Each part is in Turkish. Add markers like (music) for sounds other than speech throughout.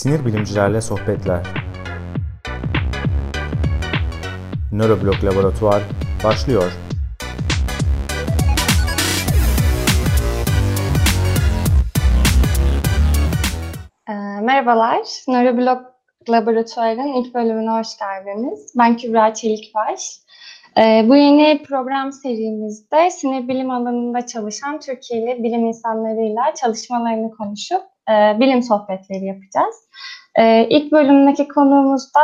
Sinir bilimcilerle sohbetler. Nöroblok Laboratuvar başlıyor. Ee, merhabalar, Nöroblog Laboratuvarı'nın ilk bölümüne hoş geldiniz. Ben Kübra Çelikbaş. Ee, bu yeni program serimizde sinir bilim alanında çalışan Türkiye'li bilim insanlarıyla çalışmalarını konuşup e, bilim sohbetleri yapacağız. E, ilk bölümdeki konuğumuz da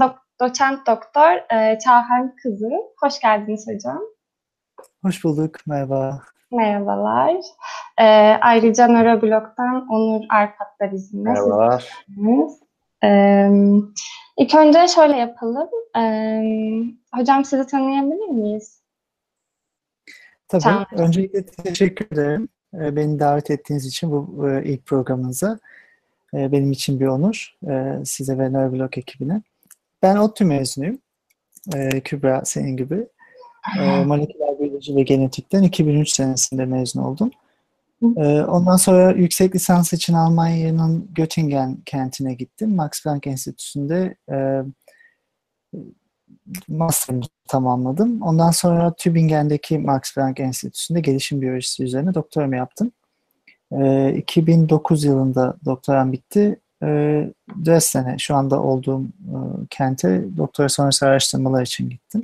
do doçent doktor e, Çağhan Kızı. Hoş geldiniz hocam. Hoş bulduk, merhaba. Merhabalar. E, ayrıca Nöroblog'dan Onur Arpat da bizimle. Merhabalar. Ee, ilk önce şöyle yapalım. Ee, hocam sizi tanıyabilir miyiz? Tabii. Tamam. Öncelikle teşekkür ederim. Beni davet ettiğiniz için bu ilk programınıza. Benim için bir onur. Size ve Neuroblog ekibine. Ben ODTÜ mezunuyum. Kübra senin gibi. Moleküler biyoloji ve genetikten 2003 senesinde mezun oldum. Ee, Ondan sonra yüksek lisans için Almanya'nın Göttingen kentine gittim. Max Planck Enstitüsü'nde e, master'ımı tamamladım. Ondan sonra Tübingen'deki Max Planck Enstitüsü'nde gelişim biyolojisi üzerine doktoramı yaptım. Ee, 2009 yılında doktoram bitti. Dresden'e şu anda olduğum e, kente doktora sonrası araştırmalar için gittim.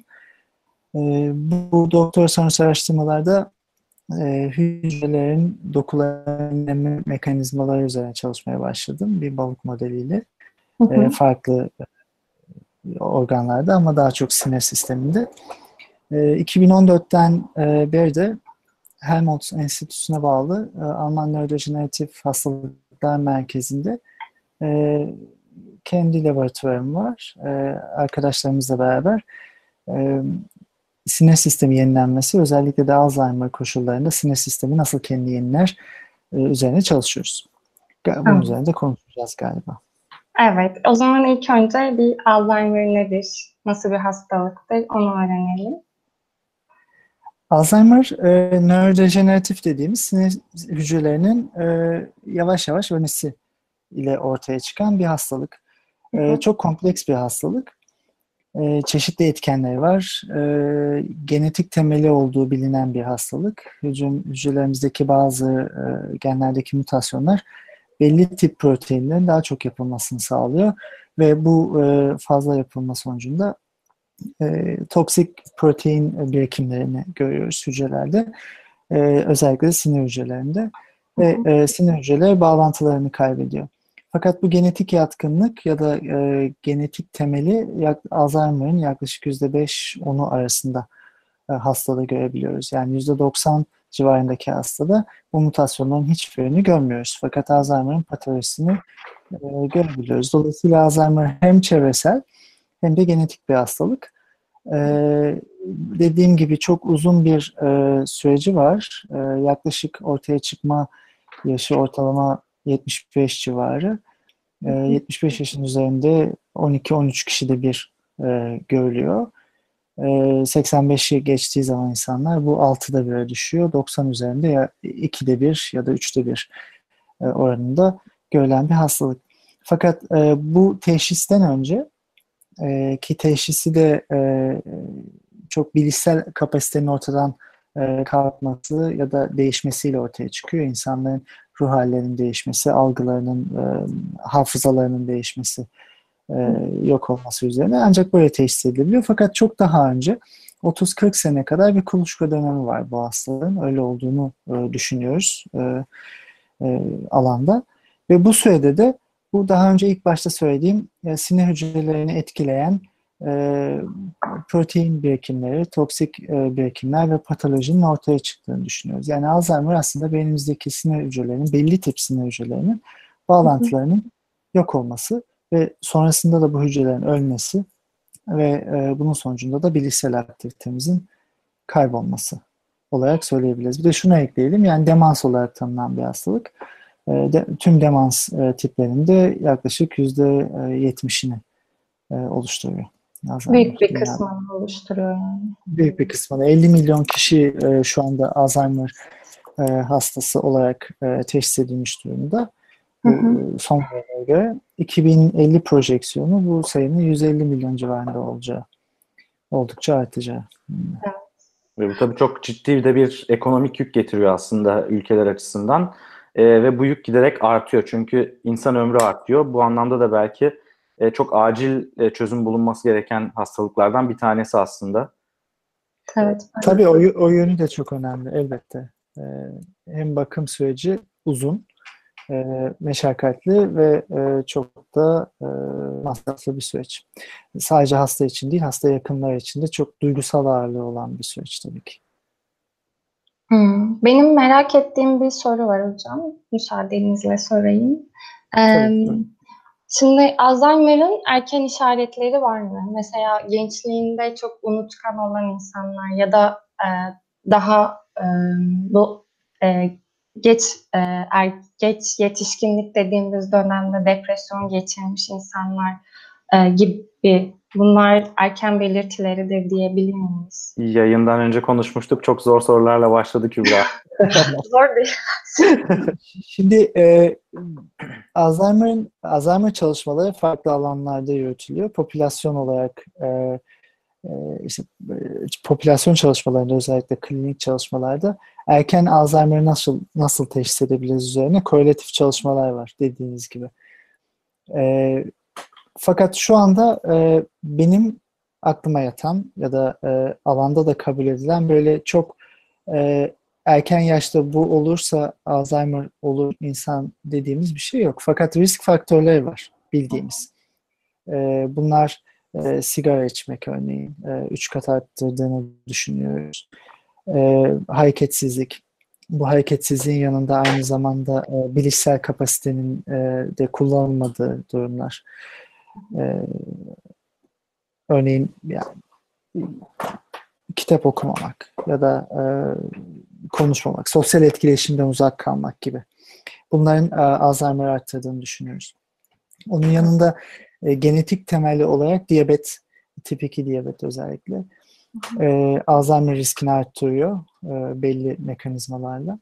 Bu doktora sonrası araştırmalarda e, hücrelerin dokuların emme mekanizmaları üzerine çalışmaya başladım. Bir balık modeliyle. Hı hı. E, farklı e, organlarda ama daha çok sinir sisteminde. E, 2014'ten e, beri de Helmholtz Enstitüsü'ne bağlı e, Alman Nörodejeneratif Hastalıklar Merkezi'nde e, kendi laboratuvarım var. E, arkadaşlarımızla beraber e, sinir sistemi yenilenmesi, özellikle de Alzheimer koşullarında sinir sistemi nasıl kendi yeniler e, üzerine çalışıyoruz. Bunun Tamam. üzerinde konuşacağız galiba. Evet, o zaman ilk önce bir Alzheimer nedir, nasıl bir hastalıktır onu öğrenelim. Alzheimer, e, nörodejeneratif dediğimiz sinir hücrelerinin e, yavaş yavaş ölmesi ile ortaya çıkan bir hastalık. E, çok kompleks bir hastalık. E, çeşitli etkenleri var. E, genetik temeli olduğu bilinen bir hastalık. Hücre, hücrelerimizdeki bazı e, genlerdeki mutasyonlar belli tip proteinlerin daha çok yapılmasını sağlıyor ve bu e, fazla yapılma sonucunda e, toksik protein birikimlerini görüyoruz hücrelerde. E, özellikle sinir hücrelerinde. Ve e, sinir hücreleri bağlantılarını kaybediyor. Fakat bu genetik yatkınlık ya da e, genetik temeli yak, Alzheimer'ın yaklaşık %5-10'u arasında e, hastada görebiliyoruz. Yani %90 civarındaki hastada bu mutasyonların hiçbirini görmüyoruz. Fakat Alzheimer'ın patolojisini e, görebiliyoruz. Dolayısıyla Alzheimer hem çevresel hem de genetik bir hastalık. Ee, dediğim gibi çok uzun bir e, süreci var. Ee, yaklaşık ortaya çıkma yaşı ortalama 75 civarı. Ee, 75 yaşın üzerinde 12-13 kişide bir e, görülüyor. Ee, 85'i geçtiği zaman insanlar bu 6'da 1'e düşüyor. 90 üzerinde ya 2'de 1 ya da 3'te 1 e, oranında görülen bir hastalık. Fakat e, bu teşhisten önce e, ki teşhisi de e, çok bilişsel kapasitenin ortadan e, kalkması ya da değişmesiyle ortaya çıkıyor. İnsanların ruh hallerinin değişmesi, algılarının, e, hafızalarının değişmesi, e, yok olması üzerine ancak böyle teşhis edilebiliyor. Fakat çok daha önce 30-40 sene kadar bir kuluçka dönemi var bu hastalığın. Öyle olduğunu e, düşünüyoruz e, e, alanda. Ve bu sürede de bu daha önce ilk başta söylediğim e, sinir hücrelerini etkileyen e, protein birikimleri, toksik e, birikimler ve patolojinin ortaya çıktığını düşünüyoruz. Yani Alzheimer aslında beynimizdeki sinir hücrelerinin, belli tip sinir hücrelerinin bağlantılarının yok olması ve sonrasında da bu hücrelerin ölmesi ve e, bunun sonucunda da bilişsel aktivitemizin kaybolması olarak söyleyebiliriz. Bir de şunu ekleyelim, yani demans olarak tanınan bir hastalık. E, de, tüm demans e, tiplerinde yaklaşık yüzde 70'ini e, oluşturuyor. Alzheimer Büyük bir kısmını oluşturuyor yani. Büyük bir kısmını. 50 milyon kişi e, şu anda Alzheimer e, hastası olarak e, teşhis edilmiş durumda. Hı hı. son verilere göre 2050 projeksiyonu bu sayının 150 milyon civarında olacağı oldukça artacağı. Ve bu tabii çok ciddi de bir ekonomik yük getiriyor aslında ülkeler açısından. Ee, ve bu yük giderek artıyor. Çünkü insan ömrü artıyor. Bu anlamda da belki e, çok acil e, çözüm bulunması gereken hastalıklardan bir tanesi aslında. Evet. Tabii o, o yönü de çok önemli elbette. Ee, hem bakım süreci uzun, e, meşakkatli ve e, çok da e, masraflı bir süreç. Sadece hasta için değil, hasta yakınları için de çok duygusal ağırlığı olan bir süreç tabii ki. Hmm. Benim merak ettiğim bir soru var hocam. Müsaadenizle sorayım. Ee, Tabii, tabii. Şimdi Alzheimer'ın erken işaretleri var mı? Mesela gençliğinde çok unutkan olan insanlar ya da e, daha e, bu e, geç e, er, geç yetişkinlik dediğimiz dönemde depresyon geçirmiş insanlar e, gibi bunlar erken belirtileridir diyebilir miyiz? Yayından önce konuşmuştuk. Çok zor sorularla başladı Kübra. (laughs) Zor değil. (laughs) Şimdi e, Alzheimer'ın Alzheimer çalışmaları farklı alanlarda yürütülüyor. Popülasyon olarak e, e, işte, e, popülasyon çalışmalarında özellikle klinik çalışmalarda erken Alzheimer'ı nasıl nasıl teşhis edebiliriz üzerine korelatif çalışmalar var dediğiniz gibi. E, fakat şu anda e, benim aklıma yatan ya da e, alanda da kabul edilen böyle çok e, erken yaşta bu olursa Alzheimer olur insan dediğimiz bir şey yok. Fakat risk faktörleri var bildiğimiz. E, bunlar e, sigara içmek örneğin e, üç kat arttırdığını düşünüyoruz. E, hareketsizlik. Bu hareketsizliğin yanında aynı zamanda e, bilişsel kapasitenin e, de kullanılmadığı durumlar. E, örneğin yani, kitap okumamak ya da e, konuşmamak, sosyal etkileşimden uzak kalmak gibi. Bunların e, Alzheimer arttırdığını düşünüyoruz. Onun yanında e, genetik temelli olarak diyabet, tip 2 diyabet özellikle e, Alzheimer riskini arttırıyor e, belli mekanizmalarla.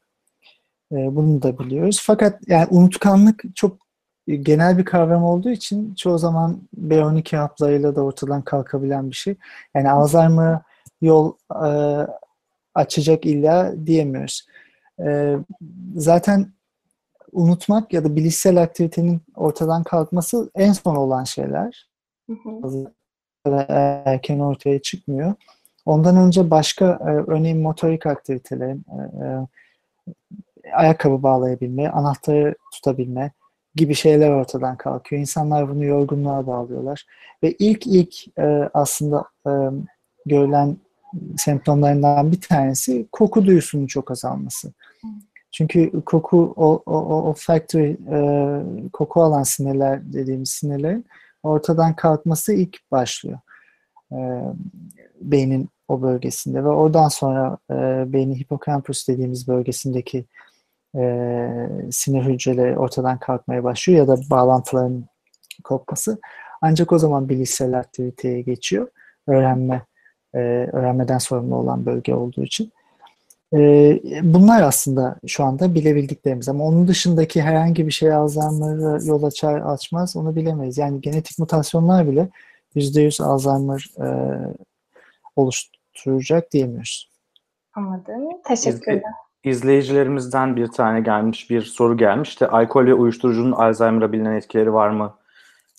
E, bunu da biliyoruz. Fakat yani unutkanlık çok genel bir kavram olduğu için çoğu zaman B12 haplarıyla da ortadan kalkabilen bir şey. Yani Alzheimer'a yol e, açacak illa diyemiyoruz. E, zaten unutmak ya da bilişsel aktivitenin ortadan kalkması en son olan şeyler. Hı hı. Erken ortaya çıkmıyor. Ondan önce başka e, örneğin motorik aktivitelerin e, e, ayakkabı bağlayabilme, anahtarı tutabilme gibi şeyler ortadan kalkıyor. İnsanlar bunu yorgunluğa bağlıyorlar. Ve ilk ilk e, aslında e, görülen semptomlarından bir tanesi koku duyusunun çok azalması. Çünkü koku, o, o, o factory, e, koku alan sinirler dediğimiz sinirlerin ortadan kalkması ilk başlıyor. E, beynin o bölgesinde ve oradan sonra e, beynin hipokampus dediğimiz bölgesindeki e, sinir hücreleri ortadan kalkmaya başlıyor ya da bağlantıların kopması. Ancak o zaman bilişsel aktiviteye geçiyor. Öğrenme, e, öğrenmeden sorumlu olan bölge olduğu için. E, bunlar aslında şu anda bilebildiklerimiz ama onun dışındaki herhangi bir şey Alzheimer'a yol açar açmaz onu bilemeyiz. Yani genetik mutasyonlar bile %100 Alzheimer e, oluşturacak diyemiyoruz. Anladım. Teşekkürler. İzleyicilerimizden bir tane gelmiş, bir soru gelmiş. İşte alkol ve uyuşturucunun Alzheimer'a bilinen etkileri var mı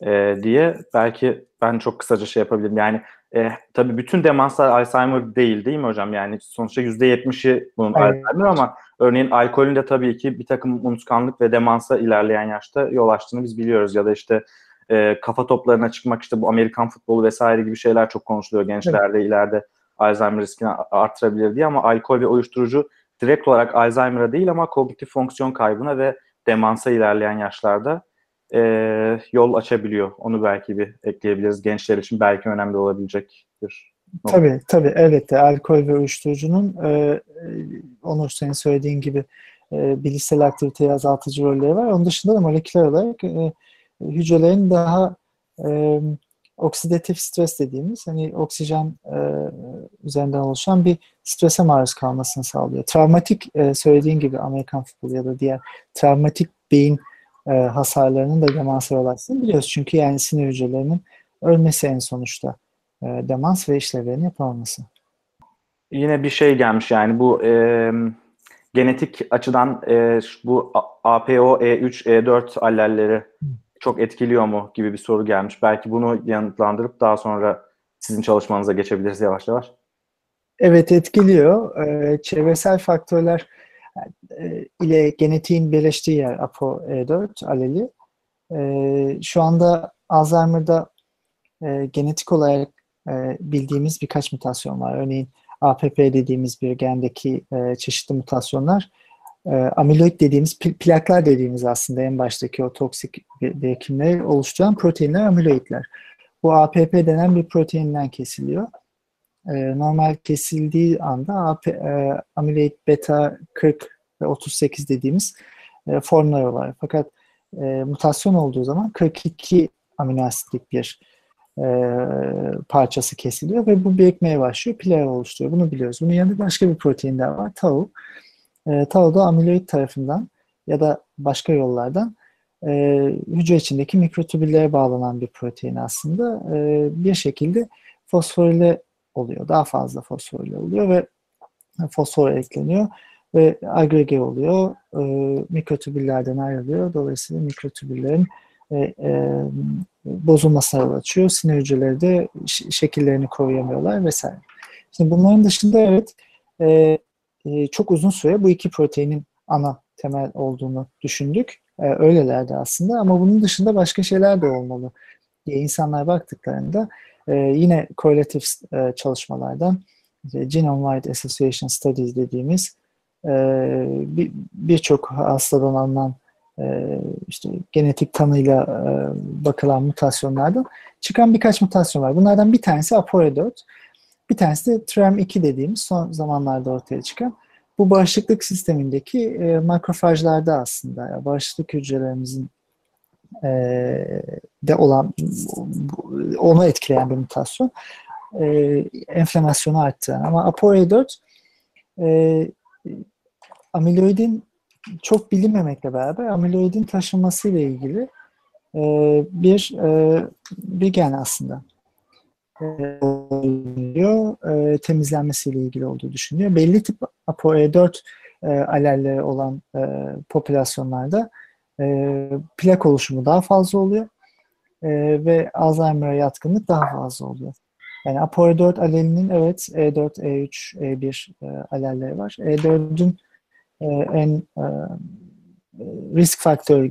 e, diye. Belki ben çok kısaca şey yapabilirim. Yani e, tabii bütün demanslar Alzheimer değil değil mi hocam? Yani sonuçta %70'i bunun Evet. Alzheimer ama örneğin alkolün de tabii ki bir takım unutkanlık ve demansa ilerleyen yaşta yol açtığını biz biliyoruz. Ya da işte e, kafa toplarına çıkmak işte bu Amerikan futbolu vesaire gibi şeyler çok konuşuluyor gençlerde ileride Alzheimer riskini artırabilir diye ama alkol ve uyuşturucu direkt olarak Alzheimer'a değil ama kognitif fonksiyon kaybına ve demansa ilerleyen yaşlarda e, yol açabiliyor. Onu belki bir ekleyebiliriz. Gençler için belki önemli olabilecek bir nokta. Tabii tabii elbette alkol ve uyuşturucunun e, Onur senin söylediğin gibi e, bilişsel aktiviteyi azaltıcı rolleri var. Onun dışında da moleküler olarak e, hücrelerin daha e, oksidatif stres dediğimiz hani oksijen e, üzerinden oluşan bir strese maruz kalmasını sağlıyor. Travmatik e, söylediğin gibi Amerikan futbolu ya da diğer travmatik beyin e, hasarlarının da demansa yol açtığını biliyoruz. Çünkü yani sinir hücrelerinin ölmesi en sonuçta e, demans ve işlevlerini yapamaması. Yine bir şey gelmiş yani bu e, genetik açıdan e, bu APO, E3, E4 allelleri çok etkiliyor mu gibi bir soru gelmiş. Belki bunu yanıtlandırıp daha sonra sizin çalışmanıza geçebiliriz yavaş yavaş. Evet etkiliyor. Ee, çevresel faktörler e, ile genetiğin birleştiği yer APOE4 aleli. E, şu anda Alzheimer'da e, genetik olarak e, bildiğimiz birkaç mutasyon var. Örneğin APP dediğimiz bir gendeki e, çeşitli mutasyonlar e, amiloid dediğimiz plaklar dediğimiz aslında en baştaki o toksik birikimleri oluşturan proteinler amiloidler. Bu APP denen bir proteinden kesiliyor. E, normal kesildiği anda AP, e, amiloid beta 40 ve 38 dediğimiz e, formlar var. Fakat e, mutasyon olduğu zaman 42 amino asitlik bir e, parçası kesiliyor ve bu birikmeye başlıyor, player oluşturuyor. Bunu biliyoruz. Bunun yanında başka bir protein daha var, tau. E, tau da amiloid tarafından ya da başka yollardan e, hücre içindeki mikrotübüllere bağlanan bir protein aslında. E, bir şekilde fosforile oluyor. Daha fazla fosforile oluyor ve fosfor ekleniyor ve agrege oluyor. E, mikrotübüllerden ayrılıyor. Dolayısıyla mikrotübüllerin e, e, bozulmasına yol açıyor. Sinir hücreleri de şekillerini koruyamıyorlar vesaire. Şimdi bunların dışında evet e, e, çok uzun süre bu iki proteinin ana temel olduğunu düşündük. E, öylelerdi aslında ama bunun dışında başka şeyler de olmalı diye insanlar baktıklarında e, yine korelatif e, çalışmalardan işte Genome-Wide Association Studies dediğimiz e, birçok bir hastadan alınan e, işte genetik tanıyla e, bakılan mutasyonlardan çıkan birkaç mutasyon var. Bunlardan bir tanesi APOE4, bir tanesi de TREM2 dediğimiz son zamanlarda ortaya çıkan bu bağışıklık sistemindeki e, makrofajlarda aslında yani bağışıklık hücrelerimizin e, de olan onu etkileyen bir mutasyon e, enflamasyonu arttıran. Ama APOE4 e, amiloidin çok bilinmemekle beraber amiloidin taşınması ile ilgili e, bir e, bir gen aslında e, e, temizlenmesiyle ilgili olduğu düşünülüyor. Belli tip ApoE4 e, alelleri olan e, popülasyonlarda e, plak oluşumu daha fazla oluyor e, ve Alzheimer'a yatkınlık daha fazla oluyor. Yani ApoE4 alelinin evet E4, E3, E1 e, alelleri var. E4'ün e, en e, risk faktörü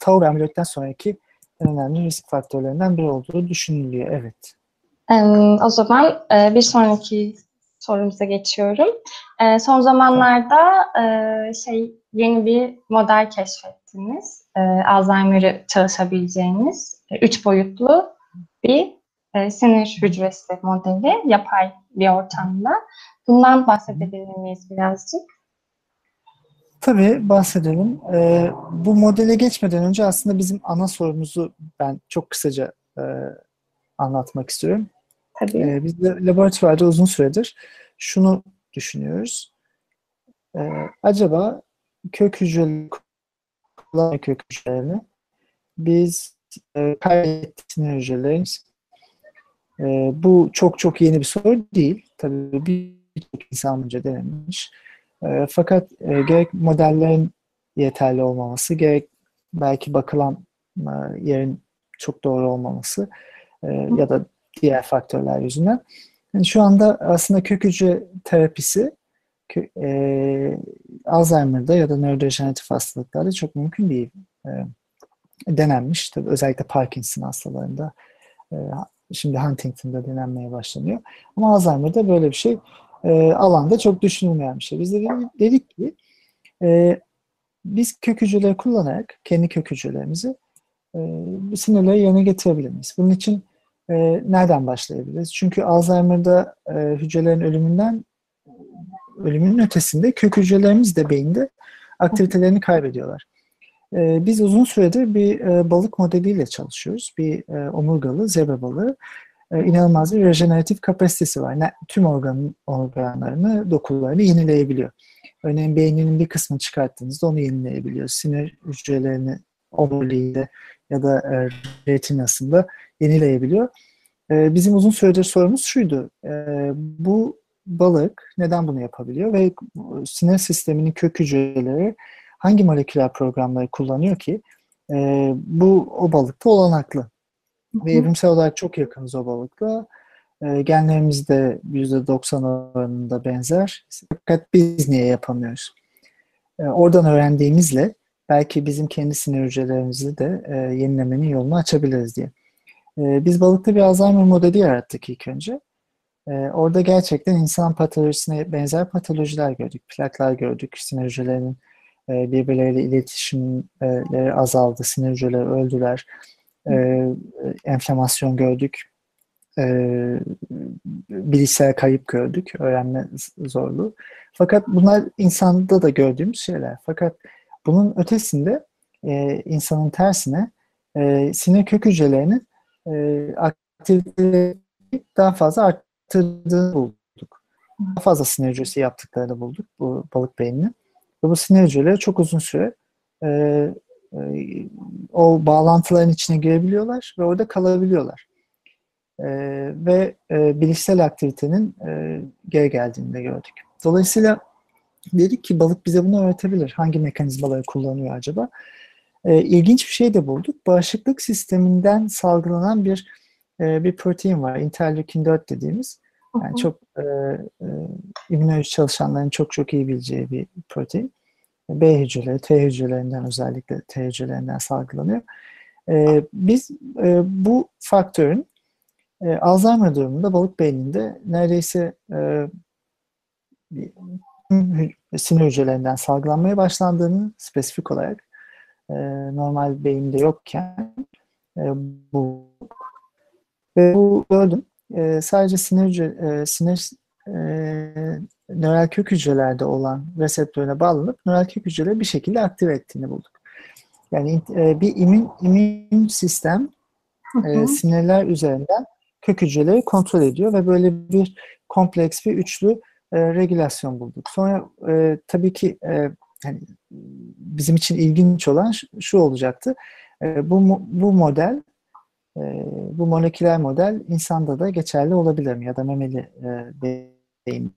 tau ve amiloidden sonraki en önemli risk faktörlerinden biri olduğu düşünülüyor. Evet. O zaman e, bir sonraki sorumuza geçiyorum. E, son zamanlarda e, şey yeni bir model keşfettiniz. Alzheimer'ı çalışabileceğiniz üç boyutlu bir sinir hücresi modeli yapay bir ortamda. Bundan bahsedebilir miyiz birazcık? Tabii bahsedelim. Ee, bu modele geçmeden önce aslında bizim ana sorumuzu ben çok kısaca e, anlatmak istiyorum. Tabii. Ee, biz de laboratuvarda uzun süredir şunu düşünüyoruz. Ee, acaba kök hücreleri kök hücrelerini biz e, kaybettiğimiz hücrelerimiz e, bu çok çok yeni bir soru değil. Tabii birçok insan önce denenmiş. E, fakat e, gerek modellerin yeterli olmaması, gerek belki bakılan e, yerin çok doğru olmaması e, ya da diğer faktörler yüzünden. Yani şu anda aslında kök hücre terapisi e, Alzheimer'da ya da nörodejeneratif hastalıklarda çok mümkün değil. Denenmiş. Tabii özellikle Parkinson hastalarında şimdi Huntington'da denenmeye başlanıyor. Ama Alzheimer'da böyle bir şey e, alanda çok düşünülmeyen bir şey. Biz de dedik, ki e, biz kök hücreleri kullanarak kendi kök hücrelerimizi e, sinirleri yerine getirebilir miyiz? Bunun için e, nereden başlayabiliriz? Çünkü Alzheimer'da e, hücrelerin ölümünden ölümünün ötesinde kök hücrelerimiz de beyinde aktivitelerini kaybediyorlar. E, biz uzun süredir bir e, balık modeliyle çalışıyoruz. Bir e, omurgalı zebra balığı. E, inanılmaz bir rejeneratif kapasitesi var. Tüm organ, organlarını, dokularını yenileyebiliyor. Örneğin beyninin bir kısmını çıkarttığınızda onu yenileyebiliyor. Sinir hücrelerini omuriliğinde ya da e, retinasında yenileyebiliyor. E, bizim uzun süredir sorumuz şuydu. E, bu balık neden bunu yapabiliyor ve sinir sisteminin kök hücreleri hangi moleküler programları kullanıyor ki bu o balıkta olanaklı. Ve evrimsel olarak çok yakınız o balıkla. E, genlerimiz de %90 oranında benzer. Fakat biz niye yapamıyoruz? E, oradan öğrendiğimizle belki bizim kendi sinir hücrelerimizi de e, yenilemenin yolunu açabiliriz diye. E, biz balıkta bir Alzheimer modeli yarattık ilk önce. E, orada gerçekten insan patolojisine benzer patolojiler gördük. Plaklar gördük, sinir hücrelerinin e, birbirleriyle iletişimleri azaldı, sinir hücreleri öldüler, e, enflamasyon gördük, e, bilişsel kayıp gördük, öğrenme zorluğu. Fakat bunlar insanda da gördüğümüz şeyler. Fakat bunun ötesinde e, insanın tersine e, sinir kök hücrelerinin e, aktiviteleri daha fazla arttırdığını bulduk. Daha fazla sinir hücresi yaptıklarını bulduk bu balık beyninin. Ve bu sinir hücreleri çok uzun süre e, o bağlantıların içine girebiliyorlar ve orada kalabiliyorlar. E, ve e, bilişsel aktivitenin e, geri geldiğini de gördük. Dolayısıyla dedik ki balık bize bunu öğretebilir. Hangi mekanizmaları kullanıyor acaba? E, ilginç bir şey de bulduk. Bağışıklık sisteminden salgılanan bir e, bir protein var. Interleukin 4 dediğimiz. Yani çok e, e, immünoloji çalışanların çok çok iyi bileceği bir protein. B hücreleri, T hücrelerinden özellikle T hücrelerinden salgılanıyor. E, biz e, bu faktörün e, Alzheimer durumunda balık beyninde neredeyse e, sinir hücrelerinden salgılanmaya başlandığını spesifik olarak e, normal beyinde yokken e, bu ve bu gördüm. E, sadece sinir e, sinir e, nöral kök hücrelerde olan reseptörüne bağlanıp nöral kök hücreleri bir şekilde aktive ettiğini bulduk. Yani e, bir immün, immün sistem e, sinirler üzerinden kök hücreleri kontrol ediyor ve böyle bir kompleks bir üçlü e, regülasyon bulduk. Sonra e, tabii ki e, yani bizim için ilginç olan şu, şu olacaktı. E, bu bu model e, bu moleküler model insanda da geçerli olabilir mi ya da memeli e, beyinde.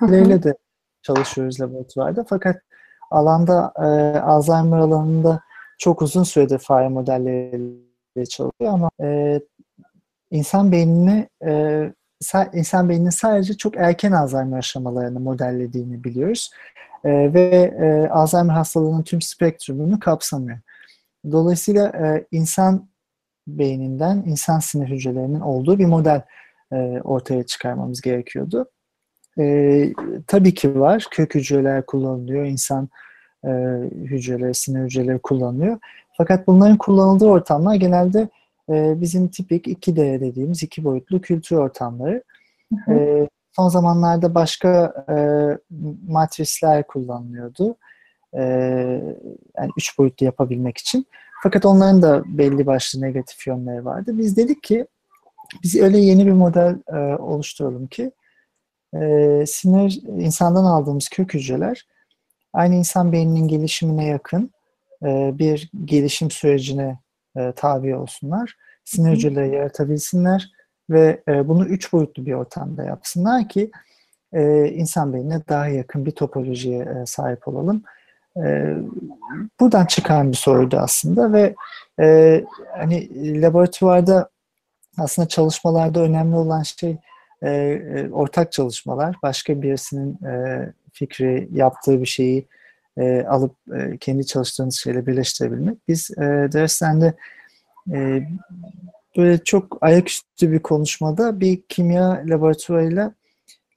Böyle de çalışıyoruz laboratuvarda fakat alanda e, Alzheimer alanında çok uzun süredir fare modelleriyle çalışıyor ama e, insan beynini e, insan beyninin sadece çok erken Alzheimer aşamalarını modellediğini biliyoruz. E, ve e, Alzheimer hastalığının tüm spektrumunu kapsamıyor. Dolayısıyla e, insan beyninden insan sinir hücrelerinin olduğu bir model e, ortaya çıkarmamız gerekiyordu. E, tabii ki var. Kök hücreler kullanılıyor. insan e, hücreleri, sinir hücreleri kullanılıyor. Fakat bunların kullanıldığı ortamlar genelde e, bizim tipik 2D dediğimiz iki boyutlu kültür ortamları. Hı hı. E, son zamanlarda başka e, matrisler kullanılıyordu. E, yani üç boyutlu yapabilmek için. Fakat onların da belli başlı negatif yönleri vardı. Biz dedik ki biz öyle yeni bir model e, oluşturalım ki e, sinir insandan aldığımız kök hücreler aynı insan beyninin gelişimine yakın e, bir gelişim sürecine e, tabi olsunlar. Sinir hücreleri yaratabilsinler ve e, bunu üç boyutlu bir ortamda yapsınlar ki e, insan beynine daha yakın bir topolojiye e, sahip olalım. E, buradan çıkan bir soruydu aslında ve e, hani laboratuvarda aslında çalışmalarda önemli olan şey e, e, ortak çalışmalar. Başka birisinin e, fikri, yaptığı bir şeyi e, alıp e, kendi çalıştığınız şeyle birleştirebilmek. Biz e, derslerinde e, böyle çok ayaküstü bir konuşmada bir kimya laboratuvarıyla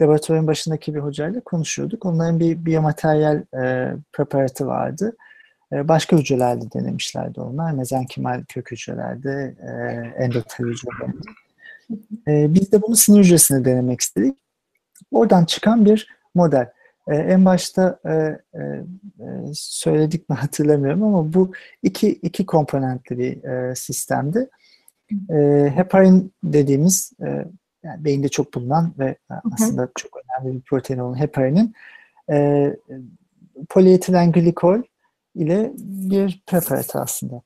laboratuvarın başındaki bir hocayla konuşuyorduk. Onların bir biyomateryal e, preparatı vardı. E, başka hücrelerde denemişlerdi onlar. Mezenkimal kök hücrelerde, e, endotel hücrelerde. E, biz de bunu sinir hücresine denemek istedik. Oradan çıkan bir model. E, en başta e, e, söyledik mi hatırlamıyorum ama bu iki, iki komponentli bir e, sistemdi. E, heparin dediğimiz e, yani beyinde çok bulunan ve aslında çok önemli bir protein olan heparinin e, polietilen glikol ile bir preparat aslında.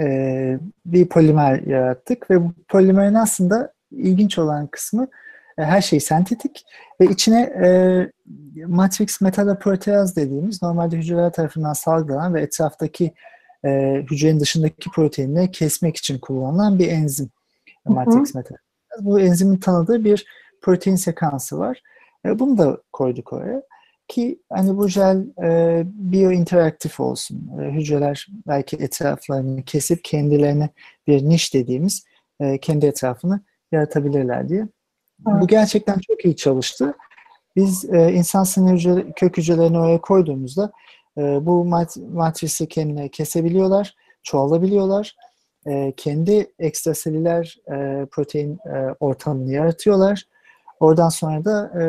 E, bir polimer yarattık ve bu polimerin aslında ilginç olan kısmı e, her şey sentetik ve içine e, matrix metaloproteaz dediğimiz normalde hücreler tarafından salgılanan ve etraftaki e, hücrenin dışındaki proteinleri kesmek için kullanılan bir enzim. Hı hı. Matrix metaloproteaz. Bu enzimin tanıdığı bir protein sekansı var. E, bunu da koyduk oraya ki hani bu jel e, biointeraktif olsun. E, hücreler belki etraflarını kesip kendilerine bir niş dediğimiz e, kendi etrafını yaratabilirler diye. Evet. Bu gerçekten çok iyi çalıştı. Biz e, insan sinir hücre, kök hücrelerini oraya koyduğumuzda e, bu mat matrisi kendine kesebiliyorlar, çoğalabiliyorlar. E, kendi ekstraselüler e, protein e, ortamını yaratıyorlar. Oradan sonra da e,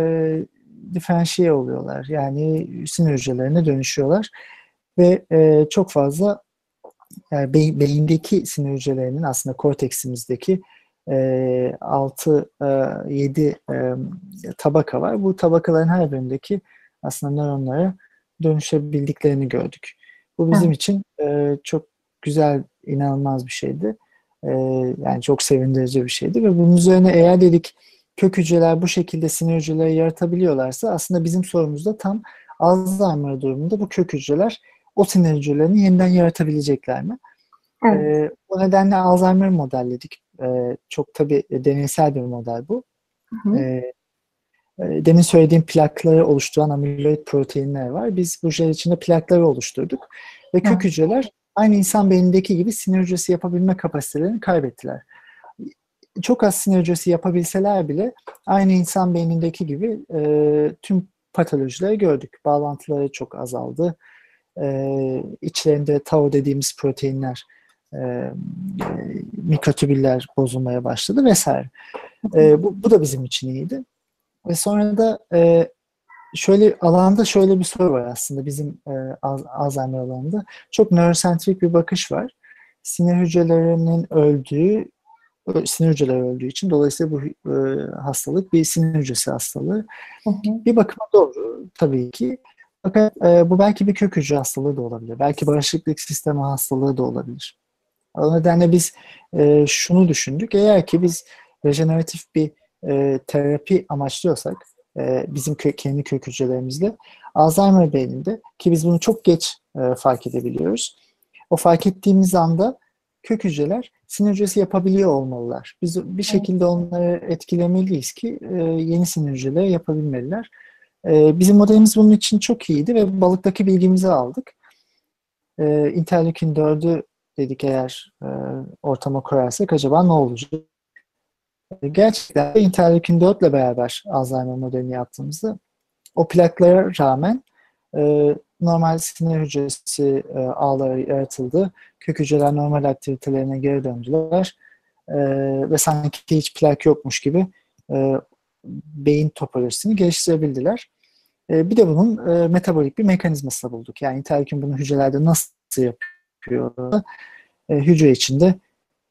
diferansiyel oluyorlar. Yani sinir hücrelerine dönüşüyorlar. Ve e, çok fazla yani beyin, beyindeki sinir hücrelerinin aslında korteksimizdeki e, 6-7 e, e, tabaka var. Bu tabakaların her birindeki aslında nöronlara dönüşebildiklerini gördük. Bu bizim Hı. için e, çok güzel, inanılmaz bir şeydi. E, yani çok sevindirici bir şeydi ve bunun üzerine eğer dedik kök hücreler bu şekilde sinir hücreleri yaratabiliyorlarsa aslında bizim sorumuz da tam Alzheimer durumunda bu kök hücreler o sinir hücrelerini yeniden yaratabilecekler mi? Evet. E, o nedenle Alzheimer modelledik. E, çok tabii deneysel bir model bu. Hı hı. E, demin söylediğim plakları oluşturan amiloid proteinler var. Biz bu jel içinde plakları oluşturduk. Ve kök hı. hücreler aynı insan beynindeki gibi sinir hücresi yapabilme kapasitelerini kaybettiler. Çok az sinir yapabilseler bile aynı insan beynindeki gibi e, tüm patolojileri gördük. Bağlantıları çok azaldı. E, içlerinde tau dediğimiz proteinler e, mikrotübüller bozulmaya başladı vesaire. E, bu, bu da bizim için iyiydi. Ve sonra da e, şöyle alanda şöyle bir soru var aslında bizim e, Alzheimer alanında. Çok nörosentrik bir bakış var. Sinir hücrelerinin öldüğü, sinir hücreleri öldüğü için dolayısıyla bu e, hastalık bir sinir hücresi hastalığı. Hı hı. Bir bakıma doğru tabii ki. Fakat e, bu belki bir kök hücre hastalığı da olabilir. Belki bağışıklık sistemi hastalığı da olabilir. O nedenle biz e, şunu düşündük. Eğer ki biz rejeneratif bir e, terapi amaçlıyorsak e, bizim kö kendi kök hücrelerimizle Alzheimer beyninde ki biz bunu çok geç e, fark edebiliyoruz. O fark ettiğimiz anda kök hücreler sinir hücresi yapabiliyor olmalılar. Biz bir şekilde onları etkilemeliyiz ki e, yeni sinir hücreleri yapabilmeliler. E, bizim modelimiz bunun için çok iyiydi ve balıktaki bilgimizi aldık. E, interleukin 4'ü dedik eğer e, ortama koyarsak acaba ne olacak? E, gerçekten interleukin 4 ile beraber Alzheimer modelini yaptığımızda o plaklara rağmen e, normal sinir hücresi e, ağları yaratıldı. Kök hücreler normal aktivitelerine geri döndüler. E, ve sanki hiç plak yokmuş gibi e, beyin topolojisini geliştirebildiler. E, bir de bunun e, metabolik bir mekanizmasını bulduk. Yani interleukin bunu hücrelerde nasıl yapıyor. E, hücre içinde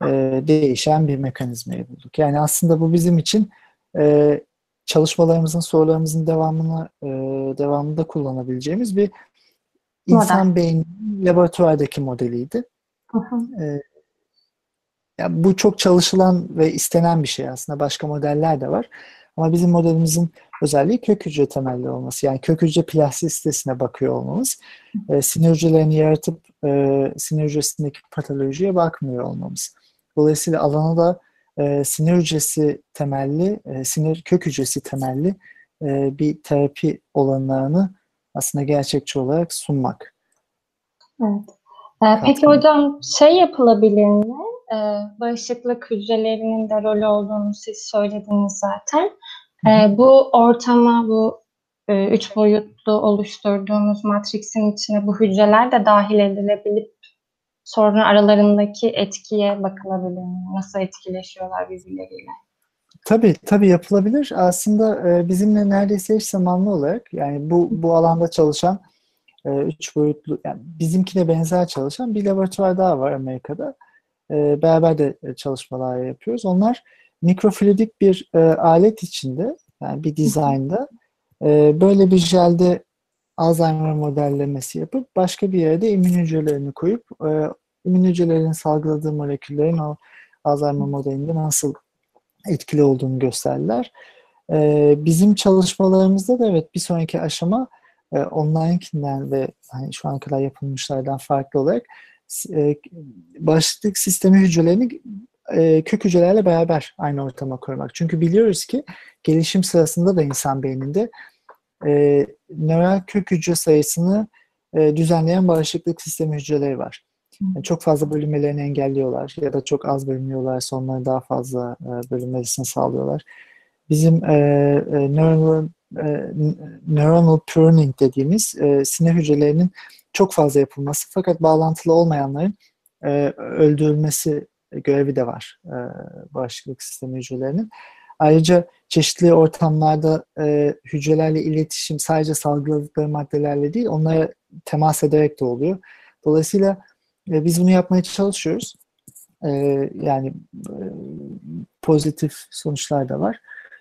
e, değişen bir mekanizmayı bulduk. Yani aslında bu bizim için e, çalışmalarımızın, sorularımızın devamını e, devamında kullanabileceğimiz bir insan Model. beyni laboratuvardaki modeliydi. Hı hı. E, yani bu çok çalışılan ve istenen bir şey aslında. Başka modeller de var. Ama bizim modelimizin özelliği kök hücre temelli olması. Yani kök hücre plastisitesine bakıyor olmamız. E, sinir hücrelerini yaratıp e, sinir hücresindeki patolojiye bakmıyor olmamız. Dolayısıyla alana da e, sinir hücresi temelli, e, sinir kök hücresi temelli e, bir terapi olanlarını aslında gerçekçi olarak sunmak. Evet. Ee, peki hocam şey yapılabilir mi? Ee, bağışıklık hücrelerinin de rolü olduğunu siz söylediniz zaten. Ee, bu ortama, bu e, üç boyutlu oluşturduğumuz matriksin içine bu hücreler de dahil edilebilip sonra aralarındaki etkiye bakılabilir mi? Nasıl etkileşiyorlar birbirleriyle? Tabii tabii yapılabilir. Aslında e, bizimle neredeyse eş zamanlı olarak yani bu bu alanda çalışan e, üç boyutlu yani bizimkine benzer çalışan bir laboratuvar daha var Amerika'da. E, beraber de çalışmalar yapıyoruz. Onlar mikrofluidik bir e, alet içinde yani bir dizaynda e, böyle bir jelde Alzheimer modellemesi yapıp başka bir yerde immün hücrelerini koyup e, immün hücrelerin salgıladığı moleküllerin o Alzheimer modelinde nasıl etkili olduğunu gösterdiler. Bizim çalışmalarımızda da evet bir sonraki aşama e, online'kinden ve hani şu ana kadar yapılmışlardan farklı olarak e, bağışıklık sistemi hücrelerini e, kök hücrelerle beraber aynı ortama koymak. Çünkü biliyoruz ki gelişim sırasında da insan beyninde e, nöral kök hücre sayısını düzenleyen bağışıklık sistemi hücreleri var. Yani çok fazla bölünmelerini engelliyorlar ya da çok az bölünüyorlarsa onları daha fazla e, bölünmesini sağlıyorlar. Bizim e, e, e, neuronal pruning dediğimiz e, sinir hücrelerinin çok fazla yapılması fakat bağlantılı olmayanların e, öldürülmesi görevi de var e, bağışıklık sistemi hücrelerinin. Ayrıca çeşitli ortamlarda e, hücrelerle iletişim sadece salgıladıkları maddelerle değil, onlara temas ederek de oluyor. Dolayısıyla e, biz bunu yapmaya çalışıyoruz. E, yani e, pozitif sonuçlar da var.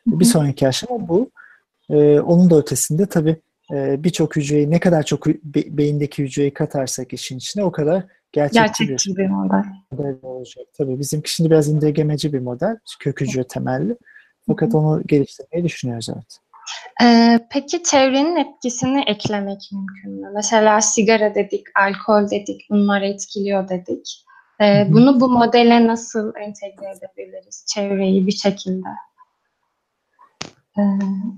Hı hı. Bir sonraki aşama bu. E, onun da ötesinde tabii e, birçok hücreyi ne kadar çok be, beyindeki hücreyi katarsak işin içine o kadar gerçekçi, gerçekçi bir, bir model. model olacak. Tabii bizimki şimdi biraz indirgemeci bir model, kök hücre temelli. Fakat onu geliştirmeyi düşünüyoruz evet. Ee, peki çevrenin etkisini eklemek mümkün mü? Mesela sigara dedik, alkol dedik, bunlar etkiliyor dedik. Ee, bunu bu modele nasıl entegre edebiliriz çevreyi bir şekilde? Ee,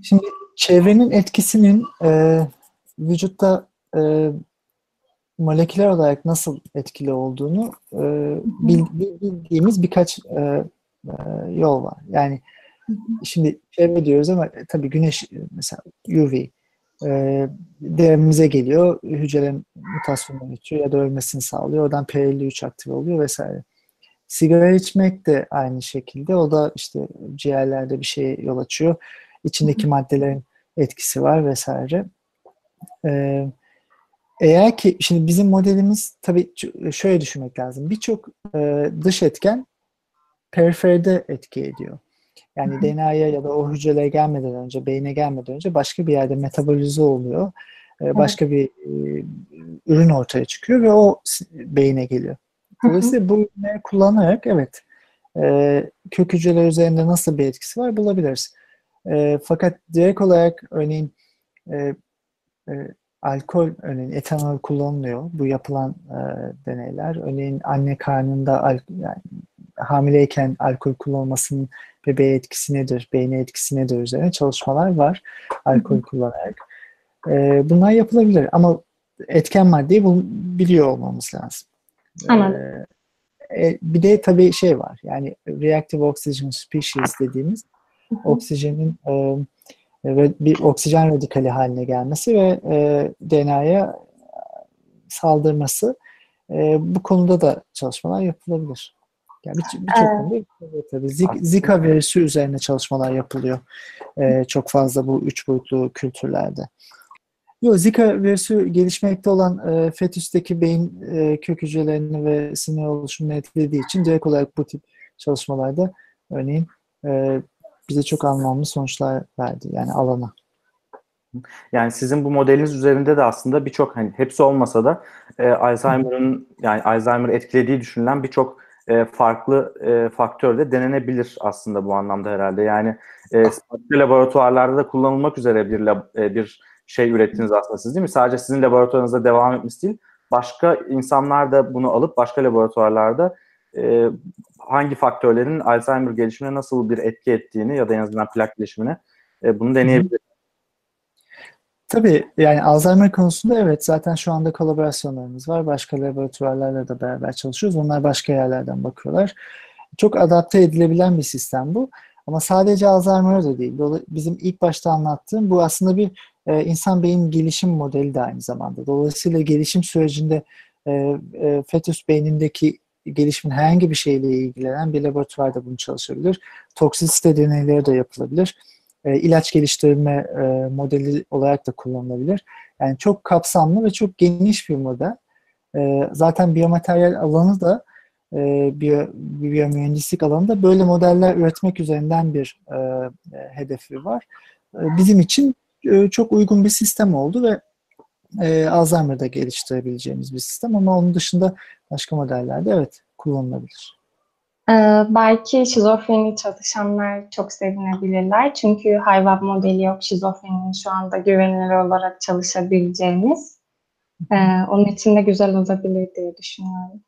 Şimdi çevrenin etkisinin e, vücutta e, moleküler olarak nasıl etkili olduğunu e, bildiğimiz birkaç e, e, yol var. Yani (laughs) Şimdi çevre diyoruz ama e, tabii güneş e, mesela UV e, derimize geliyor. Hücrelerin mutasyonunu geçiyor ya da ölmesini sağlıyor. Oradan P53 aktive oluyor vesaire. Sigara içmek de aynı şekilde. O da işte ciğerlerde bir şey yol açıyor. İçindeki maddelerin etkisi var vesaire. Ee, eğer ki şimdi bizim modelimiz tabii şöyle düşünmek lazım. Birçok e, dış etken periferide etki ediyor. Yani DNA'ya ya da o hücrelere gelmeden önce, beyne gelmeden önce başka bir yerde metabolize oluyor. Ee, başka bir e, ürün ortaya çıkıyor ve o beyine geliyor. Dolayısıyla bu ürünleri kullanarak evet e, kök hücreler üzerinde nasıl bir etkisi var bulabiliriz. E, fakat direkt olarak örneğin alkol, örneğin etanol kullanılıyor. Bu yapılan e, deneyler. Örneğin anne karnında al, yani hamileyken alkol kullanılmasının bebeğe etkisi nedir, beyne etkisi nedir üzerine çalışmalar var alkol kullanarak. E, bunlar yapılabilir ama etken maddeyi bul- biliyor olmamız lazım. Tamam. E, e, bir de tabii şey var yani reactive oxygen species dediğimiz oksijenin e, bir oksijen radikali haline gelmesi ve e, DNA'ya saldırması e, bu konuda da çalışmalar yapılabilir. Yani birçok bir, bir konuda yapılıyor tabii. Zika virüsü üzerine çalışmalar yapılıyor. E, çok fazla bu üç boyutlu kültürlerde. Yok, Zika virüsü gelişmekte olan e, fetüsteki beyin e, kök hücrelerini ve sinir oluşumunu etkilediği için direkt olarak bu tip çalışmalarda örneğin e, bize çok anlamlı sonuçlar verdi yani alana. Yani sizin bu modeliniz üzerinde de aslında birçok hani hepsi olmasa da e, Alzheimer'ın yani Alzheimer etkilediği düşünülen birçok e, farklı e, faktör de denenebilir aslında bu anlamda herhalde. Yani e, laboratuvarlarda da kullanılmak üzere bir lab, e, bir şey ürettiniz aslında siz değil mi? Sadece sizin laboratuvarınızda devam etmiş değil. Başka insanlar da bunu alıp başka laboratuvarlarda e, hangi faktörlerin Alzheimer gelişimine nasıl bir etki ettiğini ya da en azından plak gelişimine e, bunu deneyebilir. Tabii yani Alzheimer konusunda evet zaten şu anda kolaborasyonlarımız var. Başka laboratuvarlarla da beraber çalışıyoruz. Onlar başka yerlerden bakıyorlar. Çok adapte edilebilen bir sistem bu. Ama sadece Alzheimer da değil. Bizim ilk başta anlattığım bu aslında bir e, insan beyin gelişim modeli de aynı zamanda. Dolayısıyla gelişim sürecinde e, e, fetüs beynindeki gelişimin herhangi bir şeyle ilgilenen bir laboratuvarda bunu çalışabilir. Toksisite deneyleri de yapılabilir. E, ilaç geliştirme e, modeli olarak da kullanılabilir. Yani çok kapsamlı ve çok geniş bir model. E, zaten biyomateryal alanı da e, biyo, biyomühendislik alanında böyle modeller üretmek üzerinden bir e, hedefi var. Bizim için çok uygun bir sistem oldu ve e, Alzheimer'da geliştirebileceğimiz bir sistem ama onun dışında başka modellerde evet kullanılabilir. Ee, belki şizofreni çalışanlar çok sevinebilirler. Çünkü hayvan modeli yok. Şizofreninin şu anda güvenilir olarak çalışabileceğimiz. Ee, onun için de güzel olabilir diye düşünüyorum.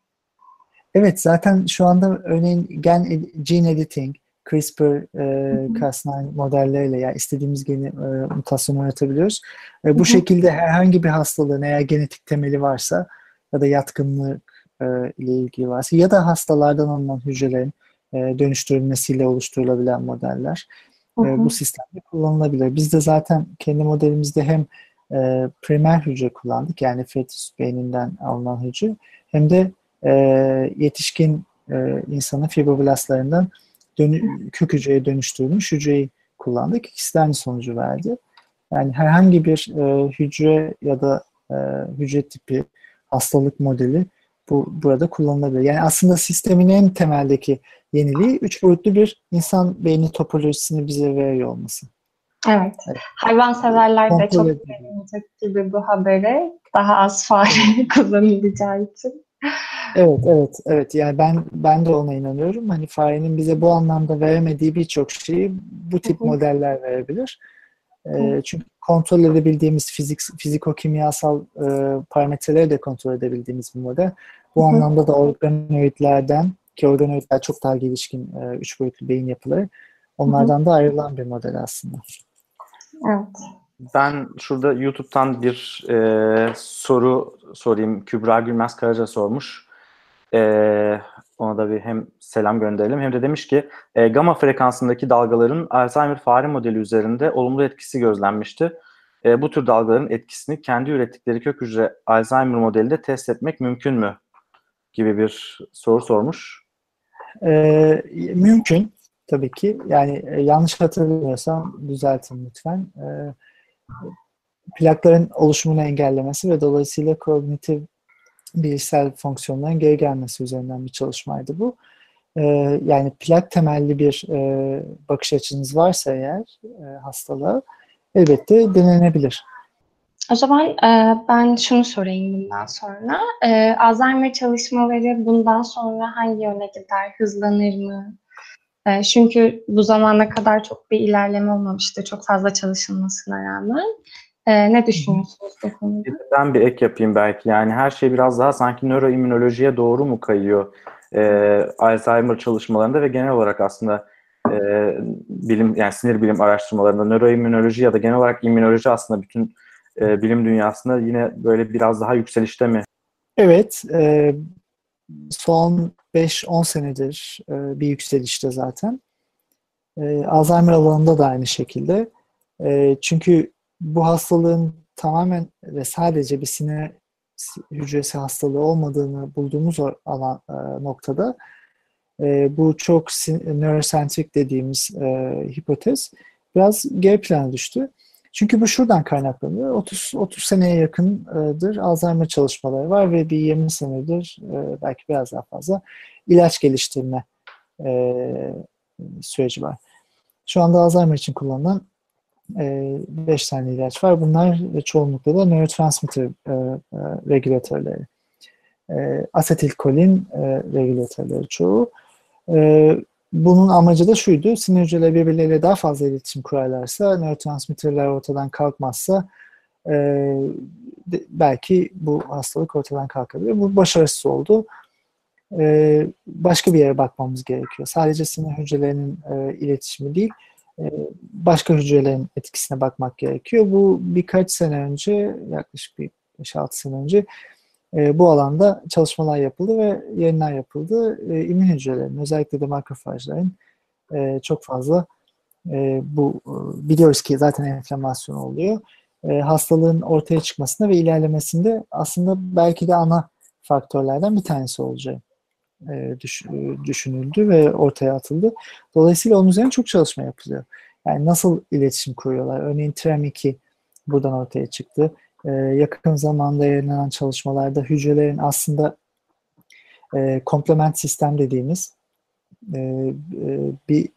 Evet zaten şu anda örneğin gen gene editing, CRISPR, e, Cas9 modelleriyle yani istediğimiz geni e, mutasyonu yaratabiliyoruz. E, bu şekilde herhangi bir hastalığın eğer genetik temeli varsa ya da yatkınlık e, ile ilgili varsa ya da hastalardan alınan hücrelerin e, dönüştürülmesiyle oluşturulabilen modeller e, bu sistemde kullanılabilir. Biz de zaten kendi modelimizde hem e, primer hücre kullandık yani fetüs beyninden alınan hücre hem de e, yetişkin e, insanın fibroblastlarından dönü, kök hücreye dönüştürülmüş hücreyi kullandık. İkisi de aynı sonucu verdi. Yani herhangi bir e, hücre ya da e, hücre tipi hastalık modeli bu burada kullanılabilir. Yani aslında sistemin en temeldeki yeniliği üç boyutlu bir insan beyni topolojisini bize veriyor olması. Evet. evet. Hayvanseverler de çok sevinecek gibi bu habere. Daha az fare (laughs) kullanabileceği için. Evet, evet, evet. Yani ben ben de ona inanıyorum. Hani farenin bize bu anlamda veremediği birçok şeyi bu tip Hı-hı. modeller verebilir. E, çünkü kontrol edebildiğimiz fizik, fiziko-kimyasal e, parametreleri de kontrol edebildiğimiz bir model. Bu Hı-hı. anlamda da organoidlerden ki organoidler çok daha gelişkin e, üç boyutlu beyin yapıları onlardan Hı-hı. da ayrılan bir model aslında. Evet. Ben şurada YouTube'dan bir e, soru sorayım. Kübra Gülmez Karaca sormuş. E, ona da bir hem selam gönderelim hem de demiş ki e, gamma frekansındaki dalgaların Alzheimer fare modeli üzerinde olumlu etkisi gözlenmişti. E, bu tür dalgaların etkisini kendi ürettikleri kök hücre Alzheimer modelinde test etmek mümkün mü? Gibi bir soru sormuş. E, mümkün tabii ki. Yani e, yanlış hatırlamıyorsam düzeltin lütfen. E, plakların oluşumunu engellemesi ve dolayısıyla kognitif bilişsel fonksiyonların geri gelmesi üzerinden bir çalışmaydı bu. Ee, yani plak temelli bir e, bakış açınız varsa eğer e, hastalığa elbette denenebilir. O zaman e, ben şunu sorayım bundan sonra. E, Alzheimer çalışmaları bundan sonra hangi yöne gider? Hızlanır mı? E, çünkü bu zamana kadar çok bir ilerleme olmamıştı. Çok fazla çalışılmasına rağmen. E, ne düşünüyorsunuz bu konuda? Ben bir ek yapayım belki. Yani her şey biraz daha sanki nöroimmünolojiye doğru mu kayıyor? E, Alzheimer çalışmalarında ve genel olarak aslında e, bilim yani sinir bilim araştırmalarında nöroimmünoloji ya da genel olarak immünoloji aslında bütün e, bilim dünyasında yine böyle biraz daha yükselişte mi? Evet. E, son 5-10 senedir e, bir yükselişte zaten. E, Alzheimer alanında da aynı şekilde. E, çünkü bu hastalığın tamamen ve sadece bir sinir hücresi hastalığı olmadığını bulduğumuz alan e, noktada e, bu çok neurosentrik dediğimiz e, hipotez biraz geri plana düştü. Çünkü bu şuradan kaynaklanıyor. 30 30 seneye yakındır Alzheimer çalışmaları var ve bir 20 senedir e, belki biraz daha fazla ilaç geliştirme e, süreci var. Şu anda Alzheimer için kullanılan 5 e, tane ilaç var. Bunlar çoğunlukla da nörotransmitter e, e, regülatörleri. Asetilkolin regülatörleri çoğu. Bunun amacı da şuydu. Sinir hücreleri birbirleriyle daha fazla iletişim kurarlarsa, nörotransmitterler ortadan kalkmazsa e, belki bu hastalık ortadan kalkabilir. Bu başarısız oldu. E, başka bir yere bakmamız gerekiyor. Sadece sinir hücrelerinin e, iletişimi değil, başka hücrelerin etkisine bakmak gerekiyor. Bu birkaç sene önce, yaklaşık bir 5-6 sene önce e, bu alanda çalışmalar yapıldı ve yayınlar yapıldı. E, immün hücrelerin, özellikle de makrofajların e, çok fazla bu biliyoruz ki zaten enflamasyon oluyor. hastalığın ortaya çıkmasında ve ilerlemesinde aslında belki de ana faktörlerden bir tanesi olacak e, düş, düşünüldü ve ortaya atıldı. Dolayısıyla onun üzerine çok çalışma yapılıyor. Yani nasıl iletişim kuruyorlar? Örneğin TREM2 buradan ortaya çıktı. E, yakın zamanda yayınlanan çalışmalarda hücrelerin aslında e, komplement sistem dediğimiz e, e, bir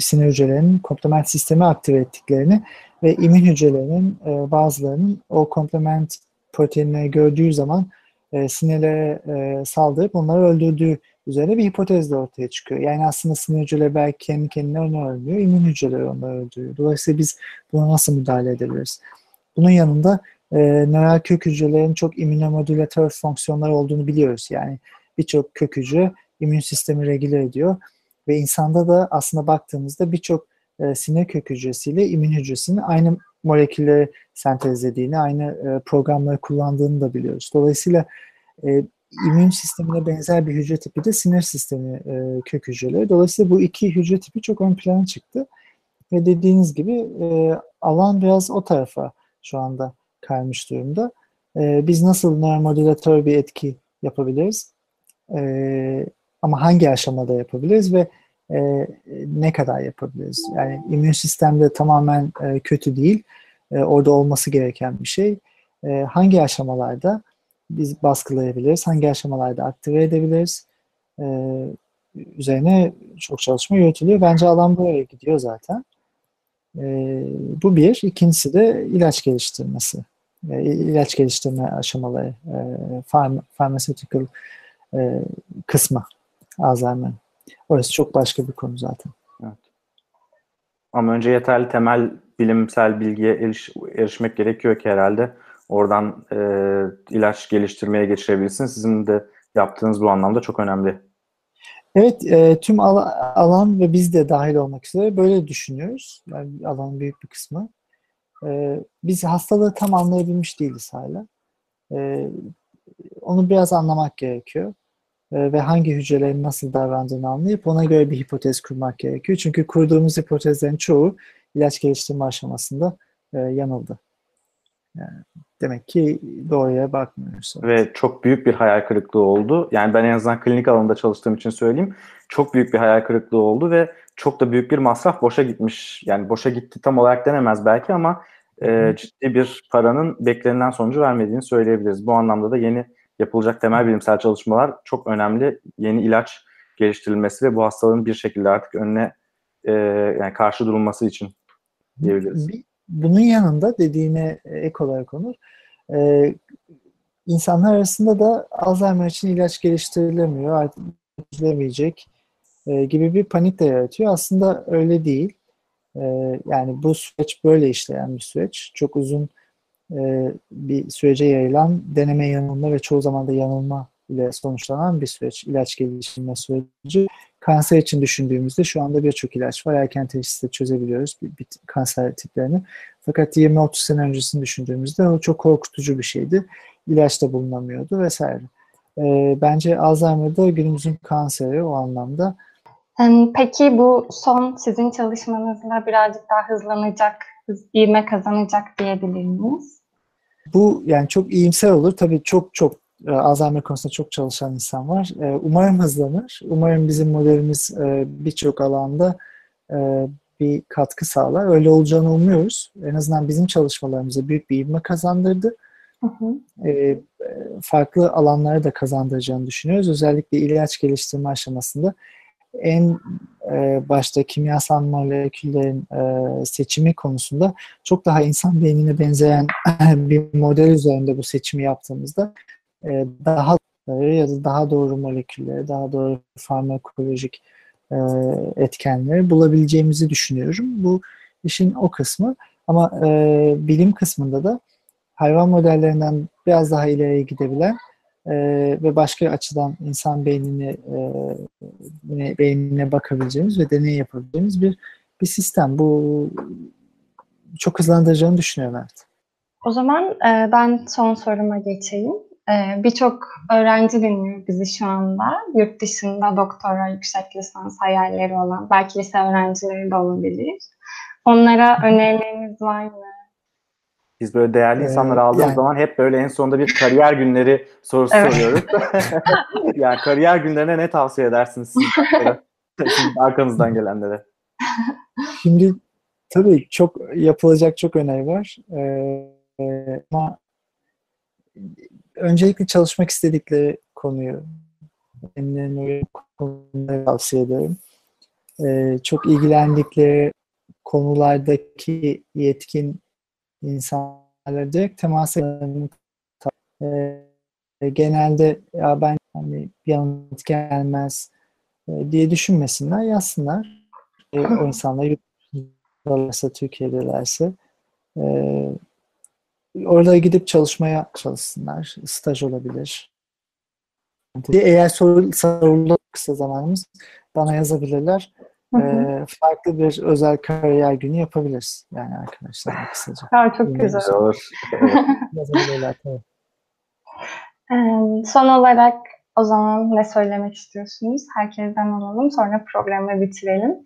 sinir hücrelerinin komplement sistemi aktive ettiklerini ve immün hücrelerinin e, bazılarının o komplement proteinleri gördüğü zaman e, sinirlere e, saldırıp onları öldürdüğü üzerine bir hipotez de ortaya çıkıyor. Yani aslında sinir hücreleri belki kendi kendine onu öldürüyor, immün hücreleri onları öldürüyor. Dolayısıyla biz buna nasıl müdahale edebiliriz? Bunun yanında e, nöral kök hücrelerin çok immünomodülatör fonksiyonları olduğunu biliyoruz. Yani birçok kök hücre immün sistemi regüle ediyor ve insanda da aslında baktığımızda birçok e, sinir kök hücresiyle immün hücresinin aynı molekülleri sentezlediğini, aynı e, programları kullandığını da biliyoruz. Dolayısıyla e, immün sistemine benzer bir hücre tipi de sinir sistemi e, kök hücreleri. Dolayısıyla bu iki hücre tipi çok ön plana çıktı. Ve dediğiniz gibi e, alan biraz o tarafa şu anda kaymış durumda. E, biz nasıl nöromodülatör bir etki yapabiliriz? E, ama hangi aşamada yapabiliriz ve e, ne kadar yapabiliriz? Yani immün sistemde tamamen e, kötü değil. E, orada olması gereken bir şey. E, hangi aşamalarda biz baskılayabiliriz? Hangi aşamalarda aktive edebiliriz? E, üzerine çok çalışma yürütülüyor. Bence alan buraya gidiyor zaten. E, bu bir. İkincisi de ilaç geliştirmesi. E, ilaç geliştirme aşamaları. E, farm, pharmaceutical e, kısmı Alzheimer. Orası çok başka bir konu zaten. Evet. Ama önce yeterli temel bilimsel bilgiye eriş, erişmek gerekiyor ki herhalde oradan e, ilaç geliştirmeye geçirebilsin. Sizin de yaptığınız bu anlamda çok önemli. Evet, e, tüm al alan ve biz de dahil olmak üzere böyle düşünüyoruz. Yani alanın büyük bir kısmı. E, biz hastalığı tam anlayabilmiş değiliz hala. E, onu biraz anlamak gerekiyor. E, ve hangi hücrelerin nasıl davrandığını anlayıp ona göre bir hipotez kurmak gerekiyor. Çünkü kurduğumuz hipotezlerin çoğu ilaç geliştirme aşamasında e, yanıldı. Yani demek ki doğruya bakmıyoruz. Ve çok büyük bir hayal kırıklığı oldu. Yani ben en azından klinik alanında çalıştığım için söyleyeyim. Çok büyük bir hayal kırıklığı oldu ve çok da büyük bir masraf boşa gitmiş. Yani boşa gitti tam olarak denemez belki ama e, ciddi bir paranın beklenilen sonucu vermediğini söyleyebiliriz. Bu anlamda da yeni yapılacak temel bilimsel çalışmalar çok önemli. Yeni ilaç geliştirilmesi ve bu hastalığın bir şekilde artık önüne e, yani karşı durulması için diyebiliriz. Bunun yanında dediğine ek olarak Onur, e, insanlar arasında da Alzheimer için ilaç geliştirilemiyor, artık geliştirilemeyecek e, gibi bir panik de yaratıyor. Aslında öyle değil. E, yani bu süreç böyle işleyen bir süreç. Çok uzun e, bir sürece yayılan deneme yanılma ve çoğu zaman da yanılma ile sonuçlanan bir süreç. ilaç geliştirme süreci. Kanser için düşündüğümüzde şu anda birçok ilaç var. Erken teşhiste çözebiliyoruz bir, bir kanser tiplerini. Fakat 20-30 sene öncesini düşündüğümüzde o çok korkutucu bir şeydi. İlaç da bulunamıyordu vesaire. E, bence Alzheimer'da günümüzün kanseri o anlamda. Peki bu son sizin çalışmanızla birazcık daha hızlanacak, hız, ivme kazanacak diyebilir miyiz? Bu yani çok iyimser olur. Tabii çok çok e, Alzheimer konusunda çok çalışan insan var. E, umarım hızlanır. Umarım bizim modelimiz e, birçok alanda bir katkı sağlar. Öyle olacağını umuyoruz. En azından bizim çalışmalarımıza büyük bir ivme kazandırdı. Hı hı. farklı alanlara da kazandıracağını düşünüyoruz. Özellikle ilaç geliştirme aşamasında en e, başta kimyasal moleküllerin e, seçimi konusunda çok daha insan beynine benzeyen (laughs) bir model üzerinde bu seçimi yaptığımızda e, daha ya da daha doğru molekülleri, daha doğru farmakolojik etkenleri bulabileceğimizi düşünüyorum. Bu işin o kısmı. Ama bilim kısmında da hayvan modellerinden biraz daha ileriye gidebilen e, ve başka açıdan insan beynini e, beynine bakabileceğimiz ve deney yapabileceğimiz bir bir sistem. Bu çok hızlandıracağını düşünüyorum evet. O zaman e, ben son soruma geçeyim. E, Birçok öğrenci dinliyor bizi şu anda. Yurt dışında doktora, yüksek lisans hayalleri olan, belki lise öğrencileri de olabilir. Onlara önerileriniz var mı? Biz böyle değerli Ee, insanları aldığımız yani- zaman hep böyle en sonunda bir kariyer günleri sorusu Evet. soruyoruz. (laughs) yani kariyer günlerine ne tavsiye edersiniz siz? (laughs) Sizin arkanızdan gelenlere? Şimdi tabii çok yapılacak çok öneri var. Ee, ama öncelikle çalışmak istedikleri konuyu kendilerine konuları tavsiye ederim. Ee, çok ilgilendikleri konulardaki yetkin insanlarla direkt temas ee, genelde ya ben hani bir yanıt gelmez e, diye düşünmesinler, yazsınlar. E, o (clears throat) insanlar varsa Türkiye'delerse e, orada gidip çalışmaya çalışsınlar. Staj olabilir. Eğer soru, sorular kısa zamanımız bana yazabilirler. Hı hı. E, farklı bir özel kariyer günü yapabiliriz. Yani arkadaşlar kısaca. Aa, çok Bilmiyorum. güzel. Olur. (laughs) Son olarak o zaman ne söylemek istiyorsunuz? Herkesten alalım. Sonra programı bitirelim.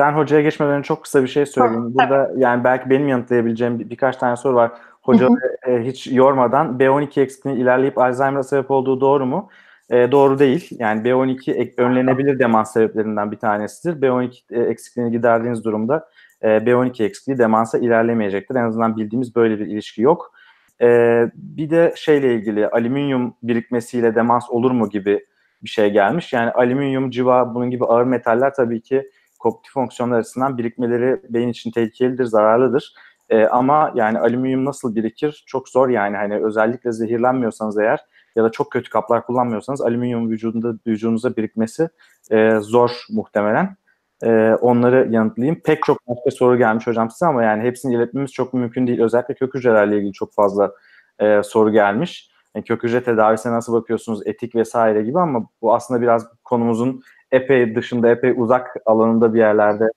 Ben hocaya geçmeden çok kısa bir şey söyleyeyim. Tabii. Burada yani belki benim yanıtlayabileceğim bir, birkaç tane soru var. Hoca e, hiç yormadan B12 eksikliğinin ilerleyip Alzheimer'a sebep olduğu doğru mu? E, doğru değil. Yani B12 ek- önlenebilir demans sebeplerinden bir tanesidir. B12 e, eksikliğini giderdiğiniz durumda e, B12 eksikliği demansa ilerlemeyecektir. En azından bildiğimiz böyle bir ilişki yok. E, bir de şeyle ilgili alüminyum birikmesiyle demans olur mu gibi bir şey gelmiş. Yani alüminyum, civa, bunun gibi ağır metaller tabii ki kognitif fonksiyonlar açısından birikmeleri beyin için tehlikelidir, zararlıdır. Ee, ama yani alüminyum nasıl birikir? Çok zor yani hani özellikle zehirlenmiyorsanız eğer ya da çok kötü kaplar kullanmıyorsanız alüminyum vücudunda vücudunuza birikmesi e, zor muhtemelen. E, onları yanıtlayayım. Pek çok başka soru gelmiş hocam size ama yani hepsini iletmemiz çok mümkün değil. Özellikle kök hücrelerle ilgili çok fazla e, soru gelmiş. Yani kök hücre tedavisine nasıl bakıyorsunuz, etik vesaire gibi ama bu aslında biraz konumuzun epey dışında, epey uzak alanında bir yerlerde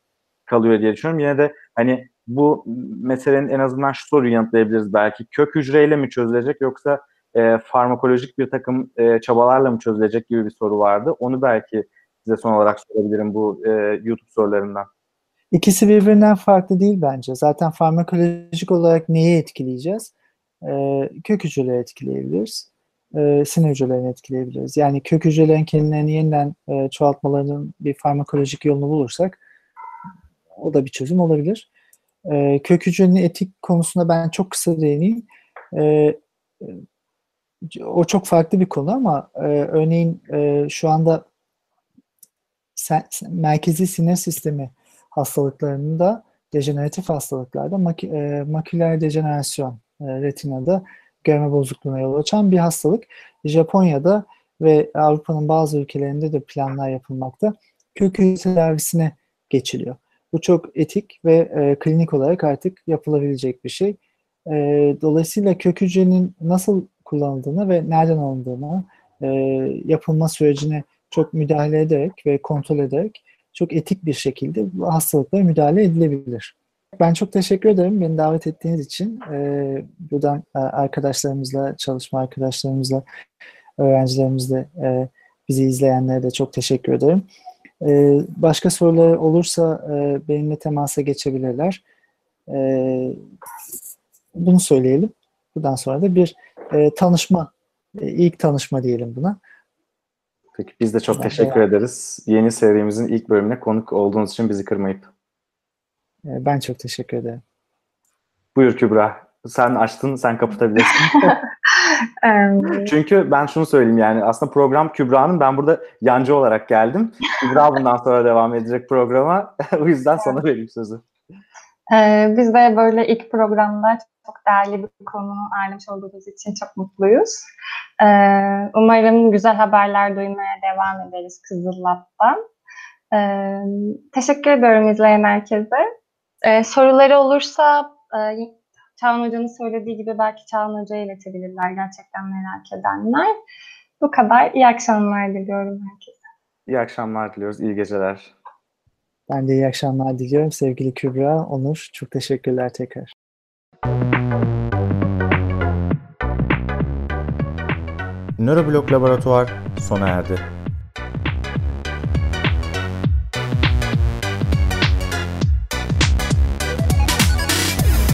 kalıyor diye düşünüyorum. Yine de hani bu meselenin en azından şu soruyu yanıtlayabiliriz belki. Kök hücreyle mi çözülecek yoksa e, farmakolojik bir takım e, çabalarla mı çözülecek gibi bir soru vardı. Onu belki size son olarak sorabilirim bu e, YouTube sorularından. İkisi birbirinden farklı değil bence. Zaten farmakolojik olarak neyi etkileyeceğiz? Ee, kök hücreleri etkileyebiliriz. Ee, sinir hücrelerini etkileyebiliriz. Yani kök hücrelerin kendilerini yeniden e, çoğaltmalarının bir farmakolojik yolunu bulursak o da bir çözüm olabilir. Ee, kök hücrenin etik konusunda ben çok kısa değineyim. Ee, o çok farklı bir konu ama e, örneğin e, şu anda sen, merkezi sinir sistemi hastalıklarında dejeneratif hastalıklarda mak e, maküler dejenerasyon e, retinada görme bozukluğuna yol açan bir hastalık. Japonya'da ve Avrupa'nın bazı ülkelerinde de planlar yapılmakta. Kök hücre tedavisine geçiliyor. Bu çok etik ve e, klinik olarak artık yapılabilecek bir şey. E, dolayısıyla kök hücrenin nasıl kullanıldığını ve nereden alındığını e, yapılma sürecine çok müdahale ederek ve kontrol ederek çok etik bir şekilde bu hastalıklara müdahale edilebilir. Ben çok teşekkür ederim beni davet ettiğiniz için. Ee, buradan e, arkadaşlarımızla, çalışma arkadaşlarımızla, öğrencilerimizle, e, bizi izleyenlere de çok teşekkür ederim. E, başka sorular olursa e, benimle temasa geçebilirler. E, bunu söyleyelim. Bundan sonra da bir e, tanışma, e, ilk tanışma diyelim buna. Peki biz de çok teşekkür ederiz. Yeni serimizin ilk bölümüne konuk olduğunuz için bizi kırmayıp. E, ben çok teşekkür ederim. Buyur Kübra. Sen açtın, sen kapatabilirsin. (laughs) Çünkü ben şunu söyleyeyim yani aslında program Kübra'nın ben burada yancı olarak geldim. Kübra bundan sonra devam edecek programa. (laughs) o yüzden sana vereyim sözü. E, biz de böyle ilk programda çok değerli bir konu ağırlamış olduğumuz için çok mutluyuz. Ee, umarım güzel haberler duymaya devam ederiz Kızıllat'tan. Ee, teşekkür ediyorum izleyen herkese. Ee, soruları olursa e, Çağan Hoca'nın söylediği gibi belki Çağan Hoca'ya iletebilirler gerçekten merak edenler. Bu kadar. İyi akşamlar diliyorum herkese. İyi akşamlar diliyoruz, iyi geceler. Ben de iyi akşamlar diliyorum. Sevgili Kübra, Onur çok teşekkürler tekrar. Nöroblok Laboratuvar sona erdi.